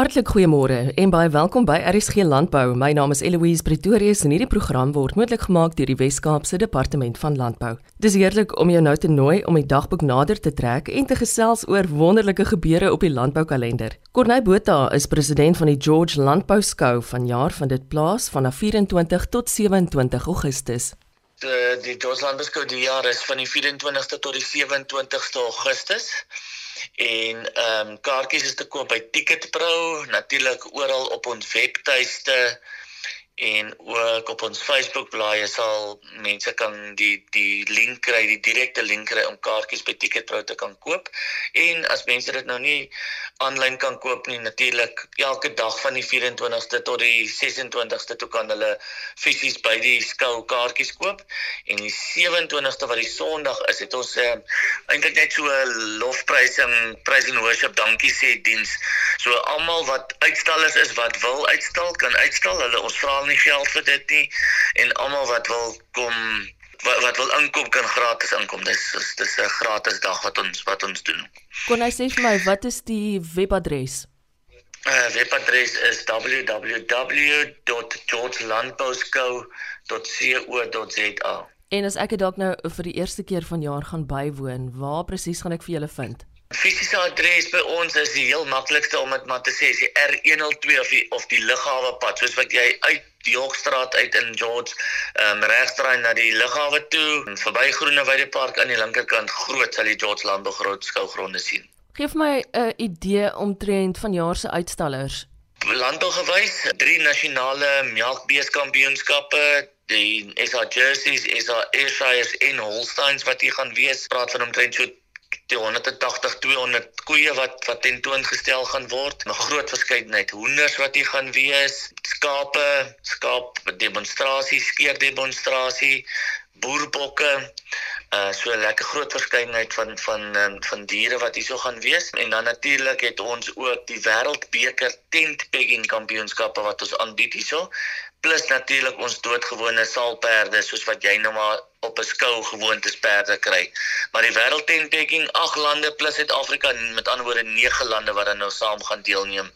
Hartlik goeiemôre en baie welkom by RSG Landbou. My naam is Eloise Pretorius en hierdie program word moontlik gemaak deur die Wes-Kaapse Departement van Landbou. Dis heerlik om jou nou te nooi om die dagboek nader te trek en te gesels oor wonderlike gebeure op die landboukalender. Corneil Botha is president van die George Landbou Skou van jaar van dit plaas vanaf 24 tot 27 Augustus. Die, die George Landbou Skou die jaar is van die 24ste tot die 27ste Augustus en ehm um, kaartjies is te koop by Ticketpro natuurlik oral op ons webtuiste en ook op ons Facebook bladsy sal mense kan die die link kry, die direkte link kry om kaartjies by Ticketpro te kan koop. En as mense dit nou nie aanlyn kan koop nie, natuurlik elke dag van die 24ste tot die 26ste toe kan hulle fisies by die skou kaartjies koop. En die 27ste wat die Sondag is, het ons uh, eintlik net so 'n lofprysing, praise and worship dankie sê diens. So almal wat uitstallers is wat wil uitstal, kan uitstal. Hulle ons vra betaal nie geld vir dit nie en almal wat wil kom wat, wat wil inkom kan gratis inkom. Dis dis, dis 'n gratis dag wat ons wat ons doen. Kon jy sê vir my wat is die webadres? Uh webadres is www.georgelandbousko.co.za. En as ek dalk nou vir die eerste keer van jaar gaan bywoon, waar presies gaan ek vir julle vind? Fisiese adres by ons is die heel maklikste om dit maar te sê, is die R102 of die of die lughawe pad, soos wat jy uit die Hoogstraat uit in George, ehm um, regstraai na die lughawe toe, verby Groenewyde Park aan die linkerkant, groot sal die George Landbou Groot skougronde sien. Geef my 'n uh, idee omtrent van jaar se uitstallers. Landbougewys, drie nasionale melkbeeskampioenskappe, die SA Jerseys, SA Ayrshires en Holsteins wat hier gaan wees. Praat van omtrent so die 180 200 koeie wat wat tentoongestel gaan word. 'n groot verskeidenheid hoenders wat hier gaan wees. Skape skaap demonstrasie skeer demonstrasie boerbokke. Uh so 'n lekker groot verskeidenheid van van um, van diere wat hierso gaan wees. En dan natuurlik het ons ook die wêreldbeker tent pegging kampioenskappe wat ons aanbied hierso plus natuurlik ons doodgewone saalperde soos wat jy nou maar op 'n skou gewoontes perde kry. Maar die wêreld tentpacking ag lande plus Suid-Afrika met ander woorde 9 lande wat dan nou saam gaan deelneem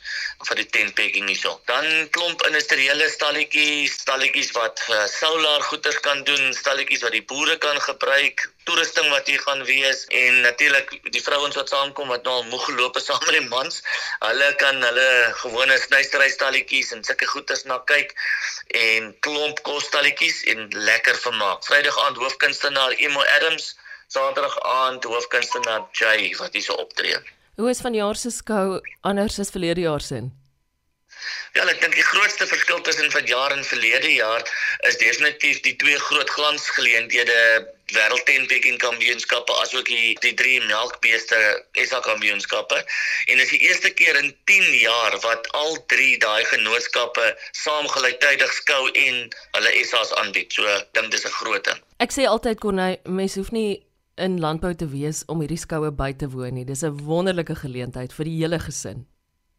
vir die tentpacking hierso. Dan klomp industriële stalletjies, stalletjies wat uh, solar goeder kan doen, stalletjies wat die boere kan gebruik, toerusting wat hier gaan wees en natuurlik die vrouens wat saamkom wat nou al moeg geloop het saam met die mans. Hulle kan hulle gewone snystery stalletjies en sulke goeders na kyk en klomp kosstalletjies en lekker vermaak. Vrydag aand hoofkunstenaar Emo Adams, Saterdag aand hoofkunstenaar Jay wat hier so optree. Hoe is vanjaar se skou anders as verlede jaar se? Ja, ek dink die grootste verskil tussen vanjaar en verlede jaar is definitief die twee groot glansgeleenthede wêreldtenpicking kampioenskappe asook die die drie melkbeeste SA kampioenskappe en dit is die eerste keer in 10 jaar wat al drie daai genootskappe saam gelyktydig skou en hulle SA's aanbied. So dink dis 'n groot ding. Ek sê altyd kon hy mens hoef nie in landbou te wees om hierdie skoue by te woon nie. Dis 'n wonderlike geleentheid vir die hele gesin.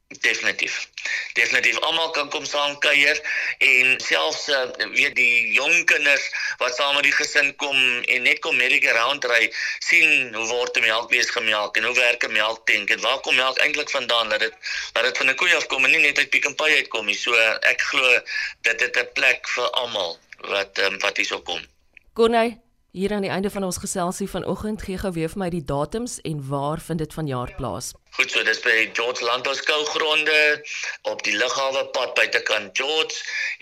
Definitief. Definitief almal kan kom saam kuier en selfs uh, weet die jong kinders wat saam met die gesin kom en net kom merry around ry sien hoe word die melkbees gemelk en hoe werk 'n melktank en waar kom melk eintlik vandaan dat dit dat dit van 'n koei af kom en nie net uit Pick n Pay uitkom nie. So ek glo dit het 'n plek vir almal wat um, wat hierso kom. Gonay Hier aan die einde van ons geselsie vanoggend gee gou weer vir my die datums en waar vind dit vanjaar plaas. Goed so, dis by George Landbou Skougronde op die Lughawe pad buitekant George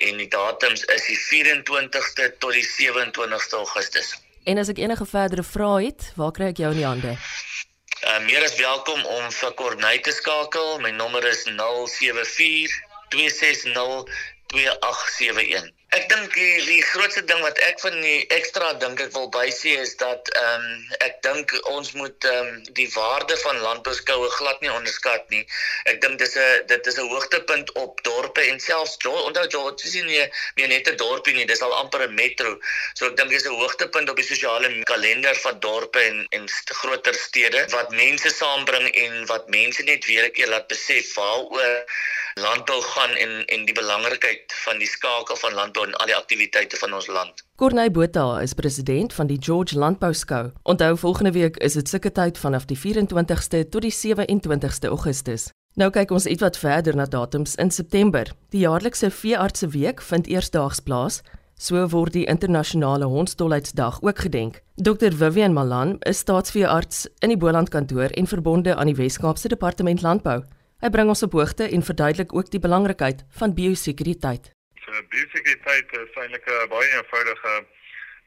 en die datums is die 24ste tot die 27ste Augustus. En as ek enige verdere vrae het, waar kry ek jou in die hande? Uh, meer as welkom om vir Corneille te skakel. My nommer is 074 260 2871. Ek dink die, die grootste ding wat ek van die ekstra dink ek wil bysê is dat ehm um, ek dink ons moet ehm um, die waarde van landbouskoue glad nie onderskat nie. Ek dink dis 'n dit is 'n hoogtepunt op dorpe en selfs onthou George is nie meer net 'n dorpie nie, dis al amper 'n metro. So ek dink dis 'n hoogtepunt op die sosiale kalender van dorpe en en st groter stede wat mense saambring en wat mense net weer 'n keer laat besef waaroor landbou gaan en en die belangrikheid van die skakel van landbou en al die aktiwiteite van ons land. Corneil Botha is president van die George Landbou Skou. Onthou volgende week is dit sulke tyd vanaf die 24ste tot die 27ste Augustus. Nou kyk ons ietwat verder na datums in September. Die jaarlikse veeartse week vind eersdaags plaas. So word die internasionale hondsdolheidsdag ook gedenk. Dr Vivian Malan is staatsveearts in die Boland kantoor en verbonde aan die Wes-Kaapse Departement Landbou. Hy bring ons op hoogte en verduidelik ook die belangrikheid van biosekuriteit. So biosekuriteit is eintlik 'n baie eenvoudige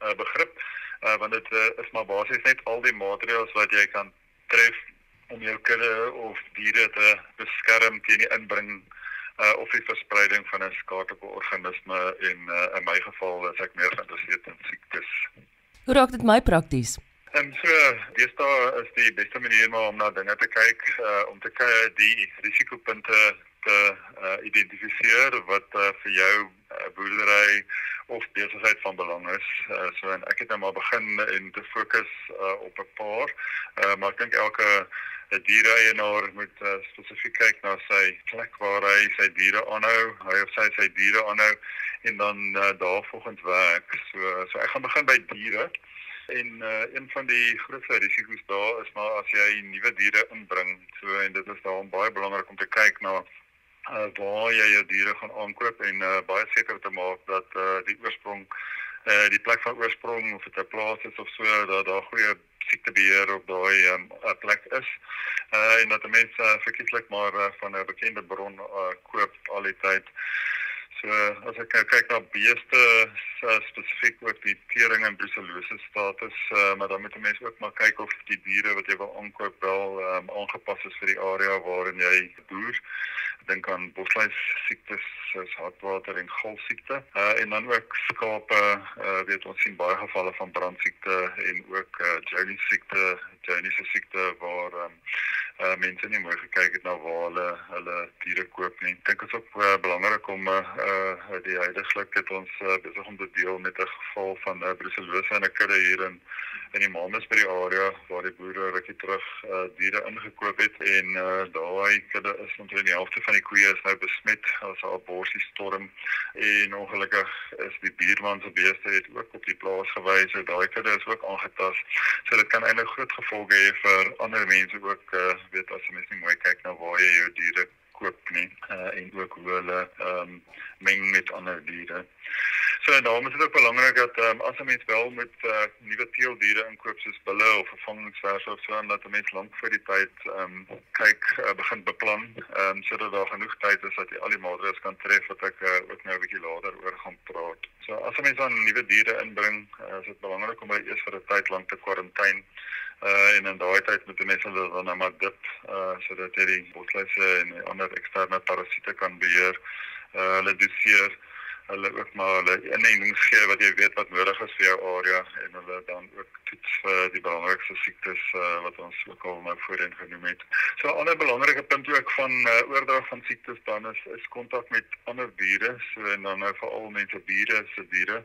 uh, begrip uh, want dit uh, is maar basies net al die maatreëls wat jy kan tref om jou kudde of diere te beskerm teen die inbring uh, of die verspreiding van 'n skadelike organisme en uh, in my geval is ek meer geïnteresseerd in siektes. Hoe raak dit my prakties? En so, dis daar is die beste manier om na dinge te kyk uh, om te kyk die risikopunte te uh, identifiseer wat uh, vir jou uh, boerdery of besigheid van belang is. Uh, so en ek het nou maar begin en te fokus uh, op 'n paar, uh, maar ek dink elke 'n diereeienaar moet uh, spesifiek kyk na sy plek waar hy sy diere aanhou, hy of sy sy diere aanhou en dan uh, daarvolgens werk. So so ek gaan begin by diere. En uh, een van die grootste risiko's daar is maar as jy nuwe diere inbring. So en dit is daarom baie belangrik om te kyk na uh, waar jy jou diere gaan aankoop en uh, baie seker te maak dat uh, die oorsprong uh, die plek van oorsprong of dit 'n plaas is of so dat daar goeie siektebeheer op daai um, plek is. Uh, en dat mense uh, verkieslik maar uh, van 'n bekende bron uh, koop al die tyd. So as ek nou kyk na beeste uh, spesifiek ook die tering en brucellose status, uh, maar dan moet 'n mens ook maar kyk of die diere wat jy wil aankoop wel um, aangepas is vir die area waarin jy boer. Dink aan bosluis siektes soos hartwater en galsiekte. Uh, en dan ook skape, uh, weet ons sien baie gevalle van brandsiekte en ook uh, Johnny siekte, se siekte waar um, uh, mense nie mooi gekyk het na waar hulle hulle diere koop nie. Ek dink dit is ook uh, belangrik om uh, uh, die huidigelik het ons uh, besig om te deel met 'n geval van uh, brucellose in 'n kudde hier in in die Mamasbury area waar die boere rukkie terug uh, diere ingekoop het en uh, daai kudde is omtrent die helfte van die koeie is nou besmet as 'n abortus storm en ongelukkig is die buurman se beeste het ook op die plaas gewys so daai kudde is ook aangetast. So dit kan eintlik groot gevolge hê vir ander mense ook uh, weet as jy mens nie mooi kyk na waar jy jou diere koop nie uh, en ook hoe hulle ehm um, meng met ander diere. So daarom is dit ook belangrik dat um, as 'n mens wel met uh, nuwe teeldiere inkoop soos bulle of vervangingsverse of so en dat 'n mens lank voor die tyd ehm um, kyk uh, begin beplan ehm um, sodat daar genoeg tyd is dat jy al die maatreëls kan tref wat ek uh, ook nou 'n bietjie later oor gaan praat. So as 'n mens dan nuwe diere inbring, uh, is dit belangrik om hulle eers vir 'n tyd lank te kwarantyne uh en in daai tyd moet mense hulle dan nou maar dip uh sodat jy die bosluise en die ander eksterne parasiete kan beheer. Uh hulle doseer hulle ook maar hulle inentings gee wat jy weet wat nodig is vir jou area en hulle dan ook toets vir uh, die belangrikste siektes uh, wat ons ook al nou voorheen genoem het. So 'n ander belangrike punt ook van uh, oordrag van siektes dan is is kontak met ander diere, so en dan nou veral mense diere se diere.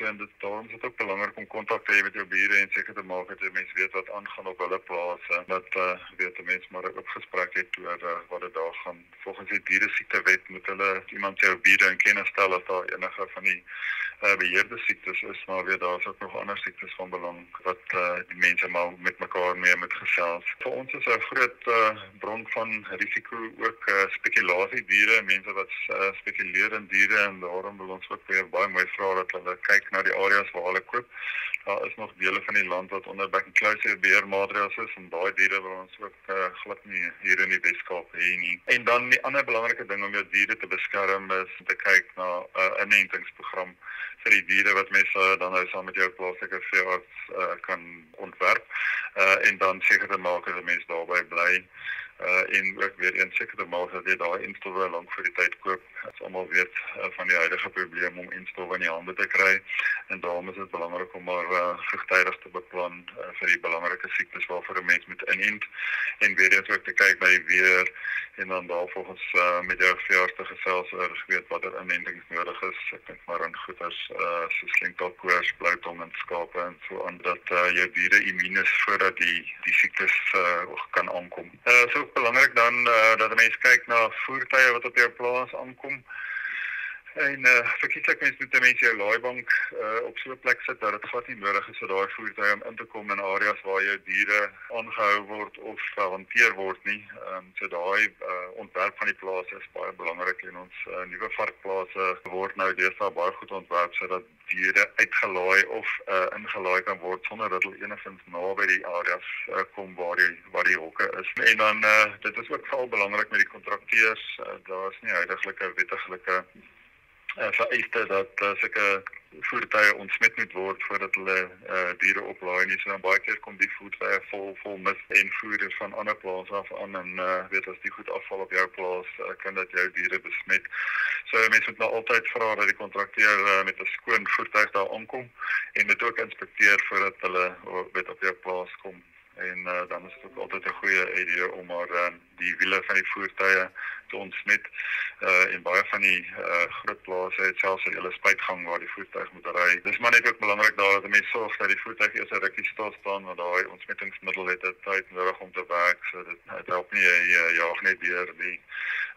So en dit daarom is dit ook belangrik om kontak te hê met jou bure en seker te maak dat jy mense weet wat aangaan op hulle plase. Dat uh, weet die mense maar ook gespreek het oor uh, wat dit daar gaan. Volgens die diere siektewet moet hulle iemand jou bure in kennis stel as daar daar enige van die uh, beheerde siektes is, maar weer daar's ook nog ander siektes van belang wat uh, die mense maar met mekaar mee met gesels. Vir ons is 'n groot uh, bron van risiko ook uh, spekulasie diere, mense wat uh, spekuleer in diere en daarom wil ons ook weer baie mooi vra dat hulle kyk na die areas waar hulle koop. Daar is nog dele van die land wat onder back closure beheermaatreëls is en baie diere wil ons ook uh, glad nie hier in die Weskaap hê nie. En dan die ander belangrike ding om jou diere te beskerm is om te kyk na 'n uh, inentingsprogram vir die diere wat mense dan nou saam met jou plaaslike veearts uh, kan ontwerp uh, en dan seker te maak dat mense daarby bly uh en ook weer een sekere maal dat jy daai instowwe lank vir die tyd koop. Ons almal weet uh, van die huidige probleem om instowwe in die hande te kry en daarom is dit belangrik om maar uh, vroegtydig te beplan uh, vir die belangrike siektes waarvoor 'n mens moet inent en weer eens ook te kyk die weer en dan daarvolgens uh, met jou te gesels oor weet watter inentings nodig is. Ek dink maar aan goeters uh so slinktalkoors, bloutong en skape en so aan dat uh, jou diere immuun is voordat die die siektes uh, kan aankom. Uh so belangrik dan uh, dat mense kyk na voertuie wat op jou plaas aankom. En uh verkieslik mens moet 'n mens jou laaibank uh op so 'n plek sit dat dit glad nie nodig is vir daai voertuie om in te kom in areas waar jou diere aangehou word of gehanteer word nie. Ehm um, so daai uh ontwerp van die plaas is baie belangrik en ons uh, nuwe varkplase word nou deesdae baie goed ontwerp sodat diere uitgelaai of uh ingelaai kan word sonder dat hulle enigins naby die areas uh, kom waar die waar die hokke is. En dan uh dit is ook veral belangrik met die kontrakteurs. Uh, daar is nie huidigelike wettiglike uh, vereiste dat uh, sulke voertuie ontsmet moet word voordat hulle uh, diere oplaai nie. So dan baie keer kom die voertuie vol vol mis en voer van ander plase af aan en uh, weet as die goed afval op jou plaas, uh, kan dit jou diere besmet. So mense moet nou altyd vra dat die kontrakteur uh, met 'n skoon voertuig daar aankom en dit ook inspekteer voordat hulle uh, weet op jou plaas kom en uh, dan is dit ook altyd 'n goeie idee om maar uh, die wiele van die voertuie te ontsmet. Uh en baie van die uh groot plase het selfs 'n hele spuitgang waar die voertuig moet ry. Dis maar net ook belangrik daar dat mense sorg dat die voertuig eers 'n rukkie stil staan want daai ontsmettingsmiddel het tyd nodig om te werk. So dit het help nie jy uh, jaag net deur die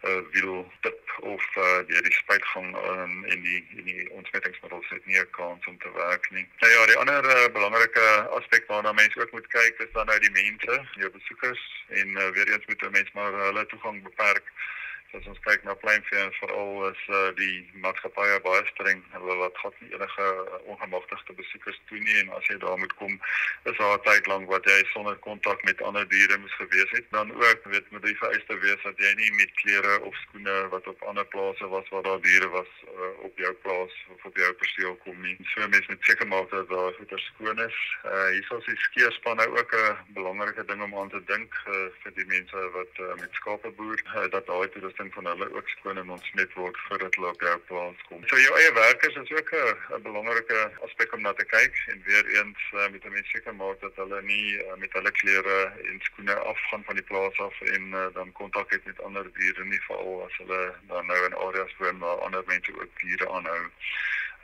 uh wiel tip of uh deur die spuitgang um, en die en die ontsmettingsmiddels het nie 'n kans om te werk nie. Nou ja, die ander uh, belangrike aspek waarna mense ook moet kyk is dan nou die mense, jou besoekers en uh, weer eens moet 'n mens maar hulle toegang beperk as ons kyk na pleinvee en veral is uh, die maatskappye baie streng. Hulle laat glad nie enige uh, ongemagtigde besoekers toe nie en as jy daar moet kom is daar 'n tyd lank wat jy sonder kontak met ander diere moes gewees het. Dan ook weet moet jy vereiste wees dat jy nie met klere of skoene wat op ander plase was waar daar diere was uh, op jou plaas of op jou perseel kom nie. So mense moet seker maak dat daar goeie skoon is. Uh, hier is die skeerspanne ook 'n belangrike ding om aan te dink uh, vir die mense wat uh, met skape boer uh, dat daai toerusting belasting van hulle ook skoon en ontsmet word voordat hulle op jou plaas kom. So jou eie werkers is ook 'n belangrike aspek om na te kyk en weer eens uh, met 'n mens seker maak dat hulle nie uh, met hulle klere en skoene afgaan van die plaas af en uh, dan kontak het met ander diere nie veral as hulle dan nou in areas woon waar ander mense ook diere aanhou.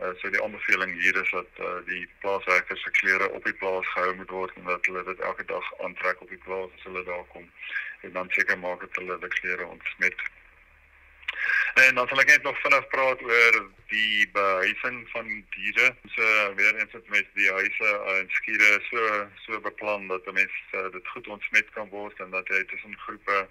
Uh, so die aanbeveling hier is dat uh, die plaaswerkers se klere op die plaas gehou moet word en dat hulle dit elke dag aantrek op die plaas as hulle daar kom en dan seker maak dat hulle die klere ontsmet En dan sal ek net nog vinnig praat oor die behuising van diere. So weer eens het mense die huise en skure so so beplan dat mense uh, dit goed ontsmet kan word en dat jy tussen groepe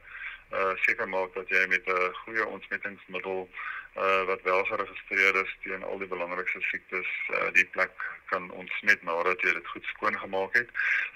uh seker maak dat jy met 'n goeie ontsmettingsmiddel uh wat wel geregistreer is teen al die belangrikste siektes uh die plek kan ontsmet nadat jy dit goed skoon gemaak het.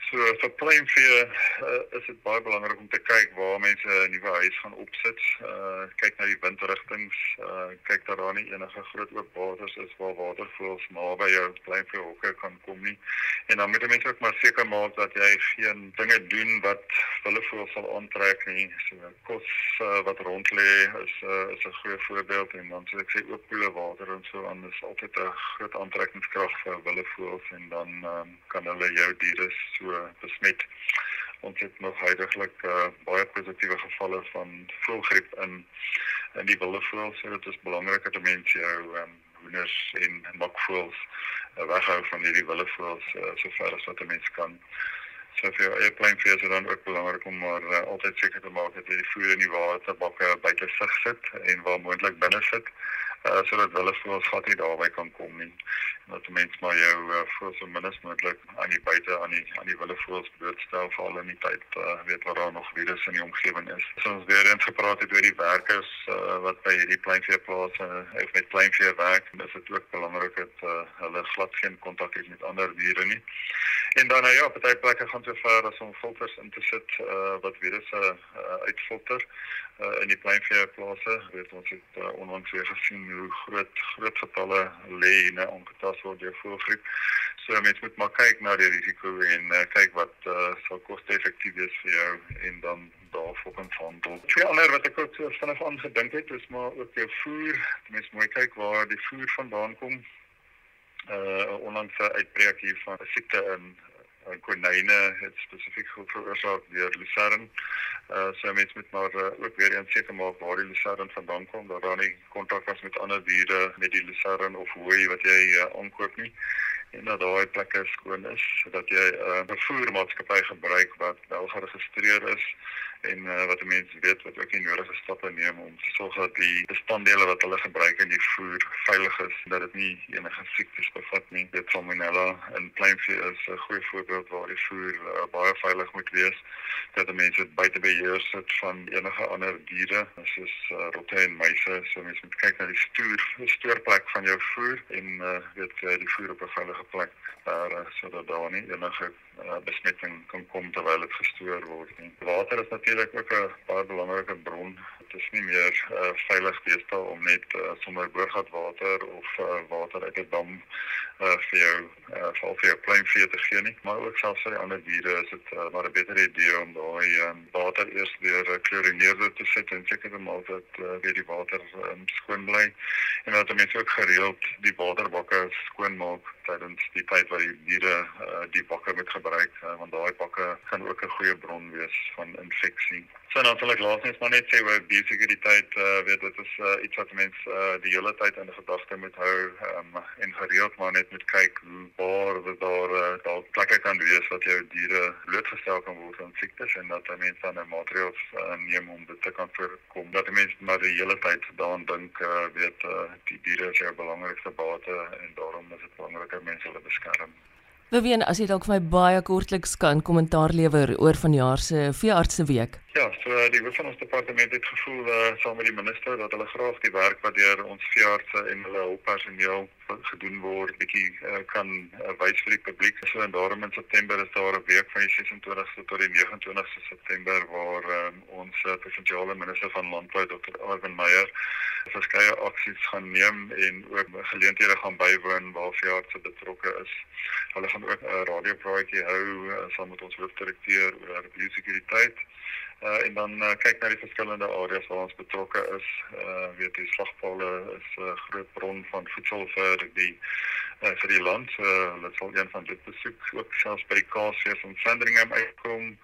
So vir pluimvee uh, is dit baie belangrik om te kyk waar mense 'n nuwe huis gaan opsit. Uh kyk na die windrigtings, uh kyk dat daar nie enige groot oop waters is waar watervoëls naby jou pluimvee hokke kan kom nie. En dan moet mense ook maar seker maak dat jy geen dinge doen wat hulle voëls sal aantrek nie. So kos uh, wat rond lê is uh, is 'n goeie voorbeeld en dan sê ek sê ook koele water en so aan is altyd 'n groot aantrekkingskrag vir wille voëls en dan um, kan hulle jou diere so besmet. Ons het nog heidaglik uh, baie positiewe gevalle van voëlgriep in in die wille voëls. So dit is belangrik dat mense jou um, hoenders en makvoëls uh, weghou van hierdie wille voëls uh, so ver as wat 'n mens kan. So vir jou eie kleinvee is dit dan ook belangrik om maar uh, altyd seker te maak dat jy die voer in die waterbakke buite sig sit en waar moontlik binne sit uh, sodat hulle voels gat nie daarby kan kom nie. En dat mense maar jou uh, voels so min as moontlik aan die buite aan die aan die wille voels blootstel vir al in die tyd uh, weet waar daar nog virus in die omgewing is. So ons weer eens gepraat het oor die werkers uh, wat by hierdie kleinveeplase uh, met kleinvee werk en dit ook belangrik dat uh, hulle glad geen kontak het met ander diere nie. En dan nou ja, party plekke gaan so ver as om filters in te sit uh wat virusse uh, uitfilter uh in die pleinveeplase. Weet ons het uh, onlangs weer gesien hoe groot groot getalle lê en ongetas word deur voëlgriep. So mense moet maar kyk na die risiko en uh, kyk wat uh sal koste-effektief wees vir jou en dan daarvolgens handel. Twee ander wat ek ook so vinnig aan gedink het, is maar ook jou voer. Mense moet kyk waar die voer vandaan kom uh onlangs 'n uitbreek hier van 'n siekte in konyne het spesifiek veroorsaak deur lucerne. Uh so mense moet maar uh, ook weer eens seker maak waar die lucerne vandaan kom, dat daar nie kontak was met ander diere met die lucerne of hooi wat jy uh, aankoop nie en dat daai plekke skoon is sodat jy 'n uh, vervoermaatskappy gebruik wat wel geregistreer is en uh, wat mense weet wat ook die nodige stappe neem om te sorg dat die bestanddele wat hulle gebruik in die voer veilig is dat dit nie enige siektes bevat nie. Dit salmonella in kleinvee is 'n goeie voorbeeld waar die voer uh, baie veilig moet wees dat mense dit buite beheer sit van enige ander diere soos uh, rotte en muise. So mense moet kyk na die stoor stoorplek van jou voer en uh, weet jy die voer op 'n veilige plek daar uh, sodat daar nie enige uh, besmetting kan kom terwyl dit gestoor word nie. Water is natuurlik ook 'n baie belangrike bron. Dit is nie meer uh, veilig deesdae om net uh, sommer boorgatwater of uh, water uit 'n dam uh, vir jou uh, vir vir jou kleinvee te gee nie. Maar ook selfs vir die ander diere is dit uh, maar 'n beter idee om daai um, water eers weer klorineerder te sit en seker te maak dat uh, weer die water um, skoon bly en dat mense ook gereeld die waterbakke skoon maak tydens die tyd wat die diere uh, die bakke moet gebruik uh, want daai bakke kan ook 'n goeie bron wees van infeksie. So natuurlik laasens maar net sê oor biosekuriteit, uh, weet dit is uh, iets wat mense uh, die hele tyd in gedagte moet hou um, en gereeld maar net moet kyk waar daar uh, daar plekke kan wees wat jou diere blootgestel kan word aan siektes en dat mense dan 'n maatreëls uh, neem om dit te kan voorkom. Dat mense maar die hele tyd daaraan dink, uh, weet uh, die diere is jou belangrikste bate en daarom is dit belangrik dat mense hulle beskerm. Beween, as jy dalk vir my baie kortliks kan kommentaar lewer oor vanjaar se veeartse week. Ja, so die hoof van ons departement het gevoel uh, saam met die minister dat hulle graag die werk wat deur ons veeartse en hulle hulppersoneel gedoen word bietjie uh, kan uh, wys vir die publiek. So en daarom in September is daar 'n week van die 26ste tot die 29ste September waar um, ons uh, provinsiale minister van landbou Dr. Alvin Meyer verskeie aksies gaan neem en ook geleenthede gaan bywoon waar veeartse betrokke is. Hulle gaan ook 'n radiopraatjie hou uh, saam met ons hoofdirekteur oor biosekuriteit uh, en dan uh, kyk na die verskillende areas waar ons betrokke is. Uh weet jy slagpale is 'n uh, groot bron van voedsel vir die uh, vir die land. Uh, dit sal een van dit besoek ook selfs by die kaasfees in Sandringham uitkom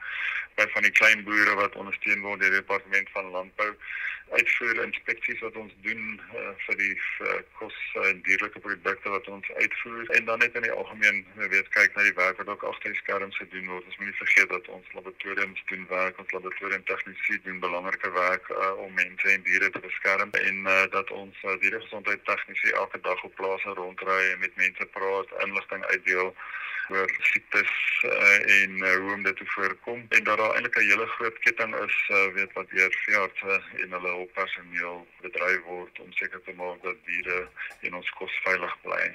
by van die klein boere wat ondersteun word deur die departement van landbou uitvoer inspeksies wat ons doen uh, vir die uh, kos en dierlike produkte wat ons uitvoer en dan net in die algemeen weet kyk na die werk wat ook agter die skerms gedoen word. Ons moet nie vergeet dat ons laboratoriums doen werk, ons laboratorium tegniese doen belangrike werk uh, om mense en diere te beskerm en uh, dat ons uh, dieregesondheid tegniese elke dag op plase rondry en met mense praat, inligting uitdeel oor siektes uh, en uh, hoe om dit te voorkom en dat daar eintlik 'n hele groot ketting is uh, weet wat deur veeartse en hulle hulppersoneel bedryf word om seker te maak dat diere en ons kos veilig bly.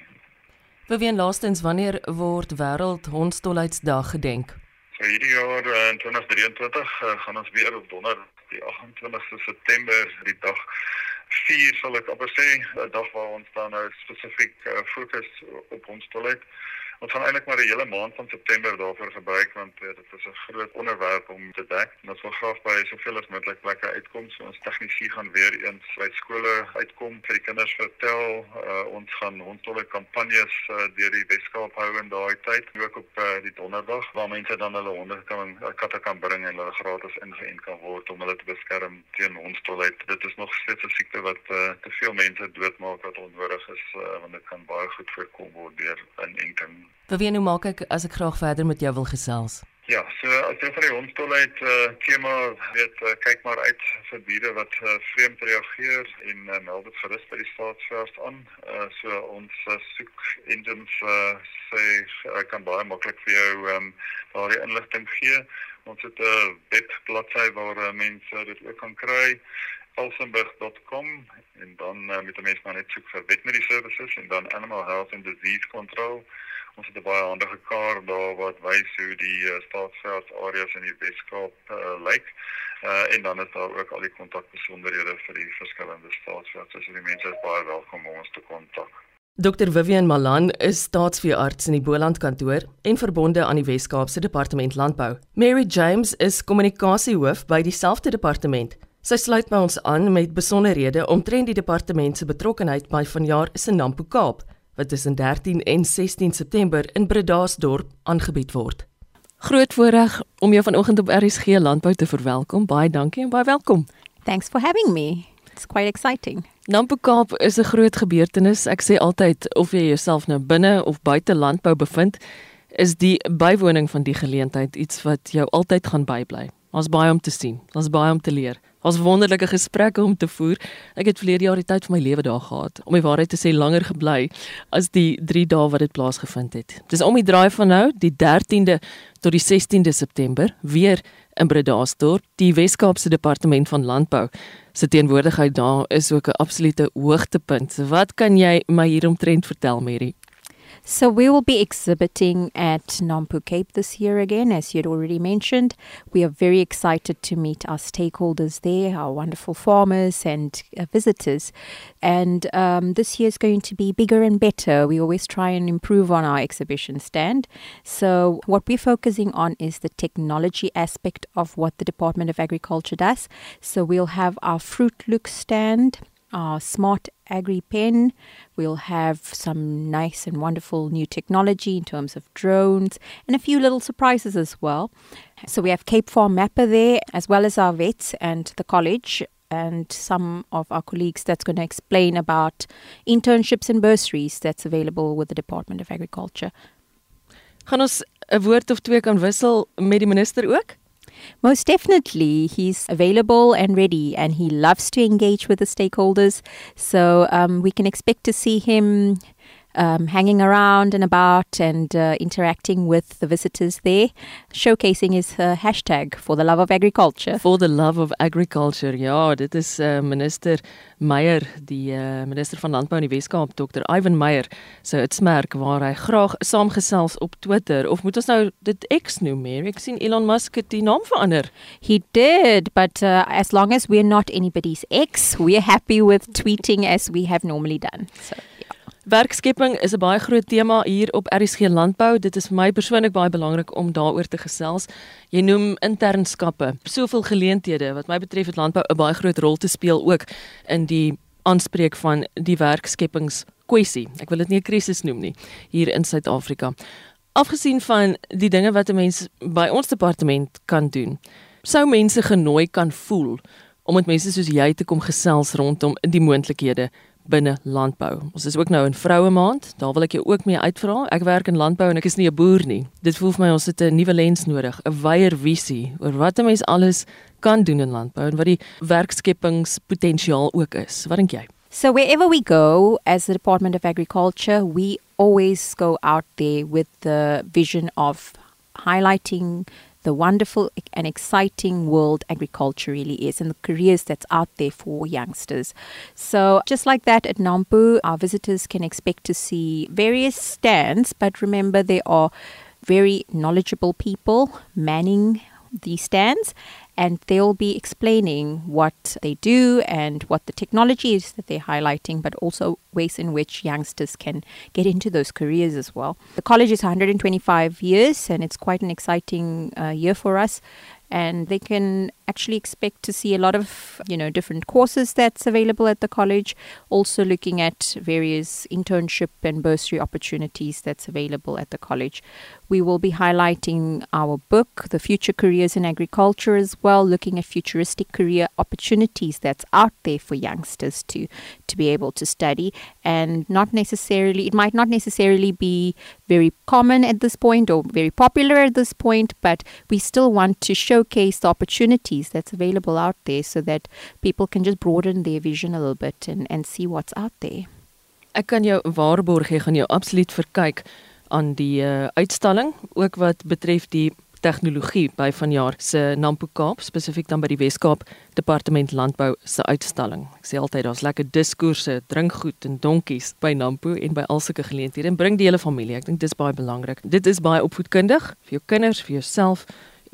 Beween laastens wanneer word wêreld hondstolheidsdag gedenk? So hierdie jaar in 2023 uh, gaan ons weer op donderdag die 28ste September die dag vier sal ek amper sê 'n dag waar ons dan nou spesifiek uh, fokus op hondstolheid Ons gaan eintlik maar die hele maand van September daarvoor gebruik want uh, dit is 'n groot onderwerp om te dek. En ons wil graag by soveel as moontlik plekke uitkom. So ons tegnisie gaan weer eens by skole uitkom vir die kinders vertel. Uh, ons gaan rondtolle kampanjes uh, deur die Weskaap hou in daai tyd, ook op uh, die donderdag waar mense dan hulle honde kan katte kan bring en hulle gratis ingeënt kan word om hulle te beskerm teen hondstolheid. Dit is nog steeds 'n siekte wat uh, te veel mense doodmaak wat onnodig is uh, want dit kan baie goed voorkom word deur inenting. Beween hoe maak ek as ek graag verder met jou wil gesels? Ja, so as jy van die hondstolheid uh, tema weet uh, kyk maar uit vir diere wat uh, vreemd reageer en uh, meld dit gerus by die staatsvers aan. Uh, so ons uh, soek engines uh, sê ek kan baie maklik vir jou um, daardie inligting gee. Ons het 'n uh, webbladsy waar uh, mense dit ook kan kry alsenburg.com en dan uh, met 'n mens maar net soek vir veterinary services en dan animal health and disease control ons het 'n baie handige kaart daar wat wys hoe die uh, staatsveld areas in die Weskaap uh, lyk. Uh, en dan is daar ook al die kontakbesonderhede vir die verskillende staatsveld. So die mense is baie welkom om ons te kontak. Dr Vivian Malan is staatsveearts in die Boland kantoor en verbonde aan die Weskaapse Departement Landbou. Mary James is kommunikasiehoof by dieselfde departement. Sy sluit by ons aan met besonderhede omtrent die departement se betrokkeheid by vanjaar se Nampo Kaap wat tussen 13 en 16 September in Bredasdorp aangebied word. Groot voorreg om jou vanoggend op RSG Landbou te verwelkom. Baie dankie en baie welkom. Thanks for having me. It's quite exciting. Nampo Kaap is 'n groot gebeurtenis. Ek sê altyd of jy jouself nou binne of buite landbou bevind, is die bywoning van die geleentheid iets wat jou altyd gaan bybly. Ons baie om te sien. Ons baie om te leer. Ons wonderlike gesprekke om te voer. Ek het verlede jaar die tyd van my lewe daar gehad. Om die waarheid te sê, langer gebly as die 3 dae wat dit plaasgevind het. Dis om die draai van nou, die 13de tot die 16de September, weer in Bredasdorp, die Wes-Kaapse Departement van Landbou. Se teenwoordigheid daar is ook 'n absolute hoogtepunt. Wat kan jy my hieromtrent vertel, Mary? So we will be exhibiting at Nampu Cape this year again, as you had already mentioned. We are very excited to meet our stakeholders there, our wonderful farmers and uh, visitors. And um, this year is going to be bigger and better. We always try and improve on our exhibition stand. So what we're focusing on is the technology aspect of what the Department of Agriculture does. So we'll have our Fruit Look stand our smart agri pen. We'll have some nice and wonderful new technology in terms of drones and a few little surprises as well. So we have Cape Farm Mapper there, as well as our vets and the college. And some of our colleagues that's going to explain about internships and bursaries that's available with the Department of Agriculture. Gaan ons 'n woord of twee kan wissel met die minister ook? Most definitely, he's available and ready, and he loves to engage with the stakeholders. So um, we can expect to see him um, hanging around and about and uh, interacting with the visitors there, showcasing his uh, hashtag for the love of agriculture. For the love of agriculture. Ja, dit is uh, minister Meyer, die uh, minister van Landbou in die Weskaap, Dr. Ivan Meyer, se uitsmerk waar hy graag saamgesels op Twitter of moet ons nou dit X noem, Mary? Ek sien Elon Musk het die naam verander. He did, but uh, as long as we're not anybody's ex, we're happy with tweeting as we have normally done. So Werkskepping is 'n baie groot tema hier op RSG Landbou. Dit is vir my persoonlik baie belangrik om daaroor te gesels. Jy noem internskappe. Soveel geleenthede wat my betref het landbou 'n baie groot rol te speel ook in die aanspreek van die werkskepingskwessie. Ek wil dit nie 'n krisis noem nie hier in Suid-Afrika. Afgesien van die dinge wat 'n mens by ons departement kan doen, sou mense genooi kan voel om met mense soos jy te kom gesels rondom die moontlikhede binne landbou. Ons is ook nou in vroue maand. Daar wil ek jou ook mee uitvra. Ek werk in landbou en ek is nie 'n boer nie. Dit voel vir my ons het 'n nuwe lens nodig, 'n wyeer visie oor wat 'n mens alles kan doen in landbou en wat die werkskepingspotensiaal ook is. Wat dink jy? So wherever we go as the Department of Agriculture, we always go out there with the vision of highlighting the wonderful and exciting world agriculture really is and the careers that's out there for youngsters. So, just like that at Nampu, our visitors can expect to see various stands, but remember, there are very knowledgeable people manning these stands and they'll be explaining what they do and what the technology is that they're highlighting, but also ways in which youngsters can get into those careers as well. The college is 125 years, and it's quite an exciting uh, year for us. And they can actually expect to see a lot of you know different courses that's available at the college. Also looking at various internship and bursary opportunities that's available at the college we will be highlighting our book the future careers in agriculture as well looking at futuristic career opportunities that's out there for youngsters to to be able to study and not necessarily it might not necessarily be very common at this point or very popular at this point but we still want to showcase the opportunities that's available out there so that people can just broaden their vision a little bit and, and see what's out there. Ek kan jou waarborg gee gaan jou absoluut verkyk aan die uh, uitstalling ook wat betref die tegnologie by vanjaar se Nampo Kaap spesifiek dan by die Weskaap Departement Landbou se uitstalling. Ek sê altyd daar's lekker diskoerse, drinkgoed en donkies by Nampo en by al sulke geleenthede en bring die hele familie. Ek dink dis baie belangrik. Dit is baie opvoedkundig vir jou kinders, vir jouself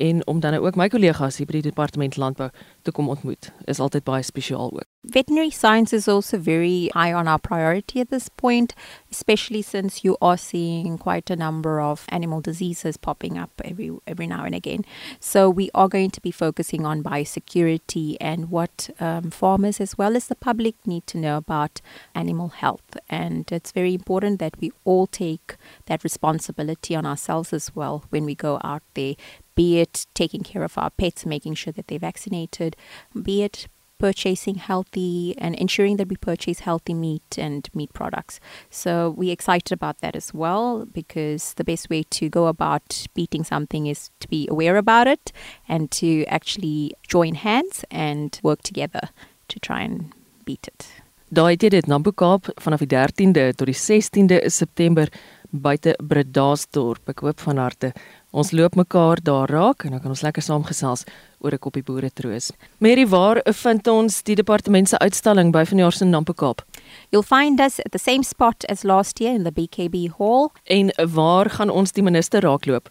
en om dan ook my kollegas hier by die departement landbou te kom ontmoet is altyd baie spesiaal ook. Veterinary science is also very high on our priority at this point, especially since you are seeing quite a number of animal diseases popping up every every now and again. So we are going to be focusing on biosecurity and what um, farmers as well as the public need to know about animal health. And it's very important that we all take that responsibility on ourselves as well when we go out there be it taking care of our pets, making sure that they're vaccinated, be it purchasing healthy and ensuring that we purchase healthy meat and meat products. So we're excited about that as well because the best way to go about beating something is to be aware about it and to actually join hands and work together to try and beat it. Daai het dit Nampo Kaap vanaf die 13de tot die 16de September buite Bredasdorp. Ek hoop van harte ons loop mekaar daar raak en dan kan ons lekker saamgesels oor 'n koppie boere troos. Mary, waar vind ons die departement se uitstalling by vanjaar se Nampo Kaap? You'll find us at the same spot as last year in the BKB Hall. En waar gaan ons die minister raakloop?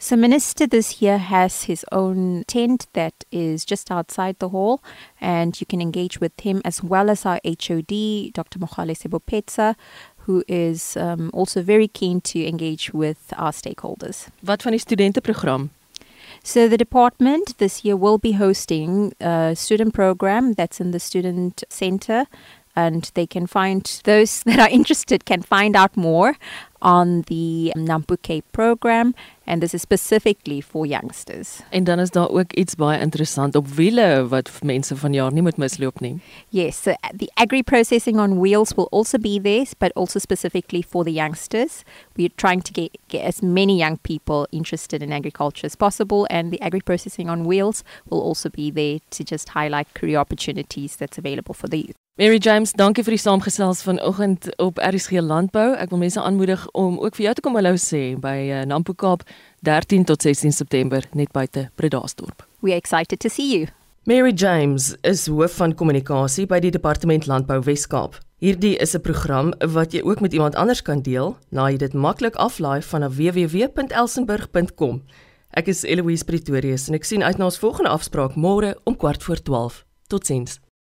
So, Minister this year has his own tent that is just outside the hall, and you can engage with him as well as our HOD, Dr. Mokhale Sebopetsa, who is um, also very keen to engage with our stakeholders. Wat van die studenteprogram? So, the department this year will be hosting a student program that's in the student center and they can find those that are interested can find out more on the Nampuke program and this is specifically for youngsters. En dan is daar ook iets baie interessant op wiele wat mense vanjaar nie moet misloop nie. Yes, so the agri processing on wheels will also be there but also specifically for the youngsters. We're trying to get, get as many young people interested in agriculture as possible and the agri processing on wheels will also be there to just highlight career opportunities that's available for the youth. Mary James, dankie vir die saamgesels vanoggend op RSG Landbou. Ek wil mense aanmoedig om ook vir jou te kom hallo sê by uh, Nampo Kaap 13 tot 16 September net buite Bredasdorp. We are excited to see you. Mary James is hoof van kommunikasie by die Departement Landbou Wes-Kaap. Hierdie is 'n program wat jy ook met iemand anders kan deel. Laai dit maklik aflaai van www.elsenburg.com. Ek is Eloise Pretorius en ek sien uit na ons volgende afspraak môre om 12:15. Totsiens.